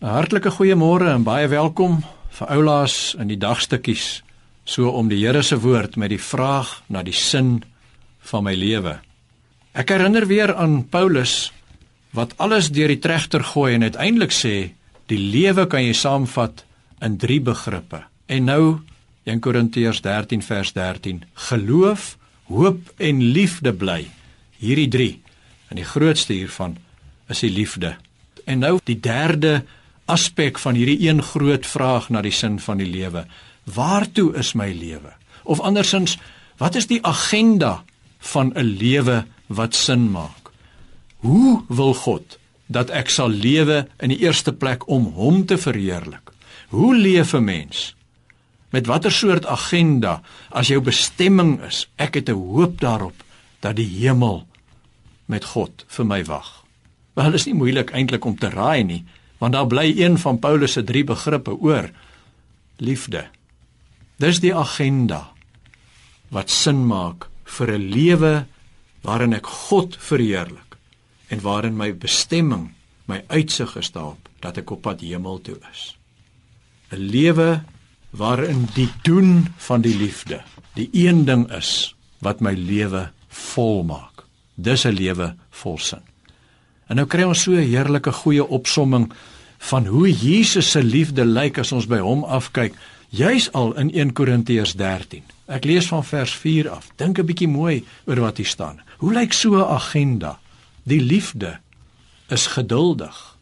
'n Hartlike goeiemôre en baie welkom vir oulaas in die dagstukkies so om die Here se woord met die vraag na die sin van my lewe. Ek herinner weer aan Paulus wat alles deur die trechter gooi en uiteindelik sê die lewe kan jy saamvat in drie begrippe. En nou 1 Korintiërs 13 vers 13: Geloof, hoop en liefde bly. Hierdie 3. En die grootste hiervan is die liefde. En nou die derde aspek van hierdie een groot vraag na die sin van die lewe. Waartoe is my lewe? Of andersins, wat is die agenda van 'n lewe wat sin maak? Hoe wil God dat ek sal lewe in die eerste plek om hom te verheerlik? Hoe leef 'n mens? Met watter soort agenda as jou bestemming is? Ek het 'n hoop daarop dat die hemel met God vir my wag. Wel is nie moeilik eintlik om te raai nie, want daar bly een van Paulus se drie begrippe oor: liefde. Dis die agenda wat sin maak vir 'n lewe waarin ek God verheerlik en waarin my bestemming, my uitsig is daarop dat ek op pad hemel toe is. 'n Lewe waarin die doen van die liefde die een ding is wat my lewe volmaak. Dis 'n lewe vol sin. En nou kry ons so 'n heerlike goeie opsomming van hoe Jesus se liefde lyk as ons by hom afkyk, juis al in 1 Korintiërs 13. Ek lees van vers 4 af. Dink 'n bietjie mooi oor wat hier staan. Hoe lyk so 'n agenda? Die liefde is geduldig.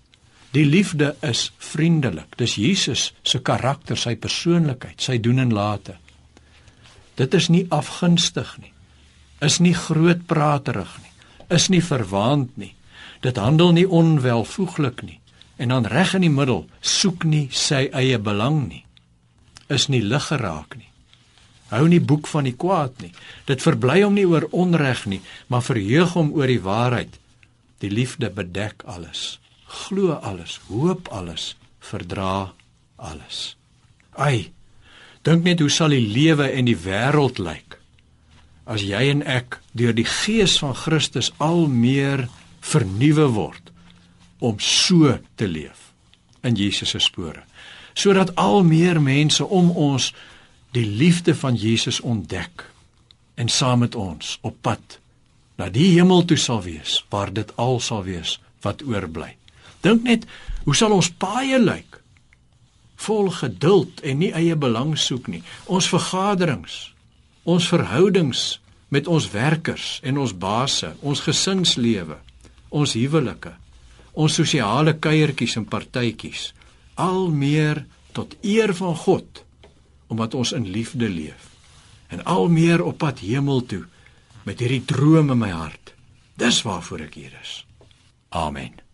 Die liefde is vriendelik. Dis Jesus se karakter, sy persoonlikheid, sy doen en late. Dit is nie afgunstig nie. Is nie grootpraterig nie. Is nie verwaand nie. Dit handel nie onwelvoeglik nie en dan reg in die middel soek nie sy eie belang nie. Is nie lig geraak nie. Hou nie boek van die kwaad nie. Dit verbly hom nie oor onreg nie, maar verheug hom oor die waarheid. Die liefde bedek alles glo alles, hoop alles, verdra alles. Ai, dink net hoe sal die lewe en die wêreld lyk as jy en ek deur die gees van Christus al meer vernuwe word om so te leef in Jesus se spore sodat al meer mense om ons die liefde van Jesus ontdek en saam met ons op pad na die hemel toe sal wees waar dit al sal wees wat oorbly Dink net, hoe sal ons paaie lyk? Vol geduld en nie eie belang soek nie. Ons vergaderings, ons verhoudings met ons werkers en ons baase, ons gesinslewe, ons huwelike, ons sosiale kuiertjies en partytjies, al meer tot eer van God omdat ons in liefde leef en al meer op pad hemel toe met hierdie drome in my hart. Dis waarvoor ek hier is. Amen.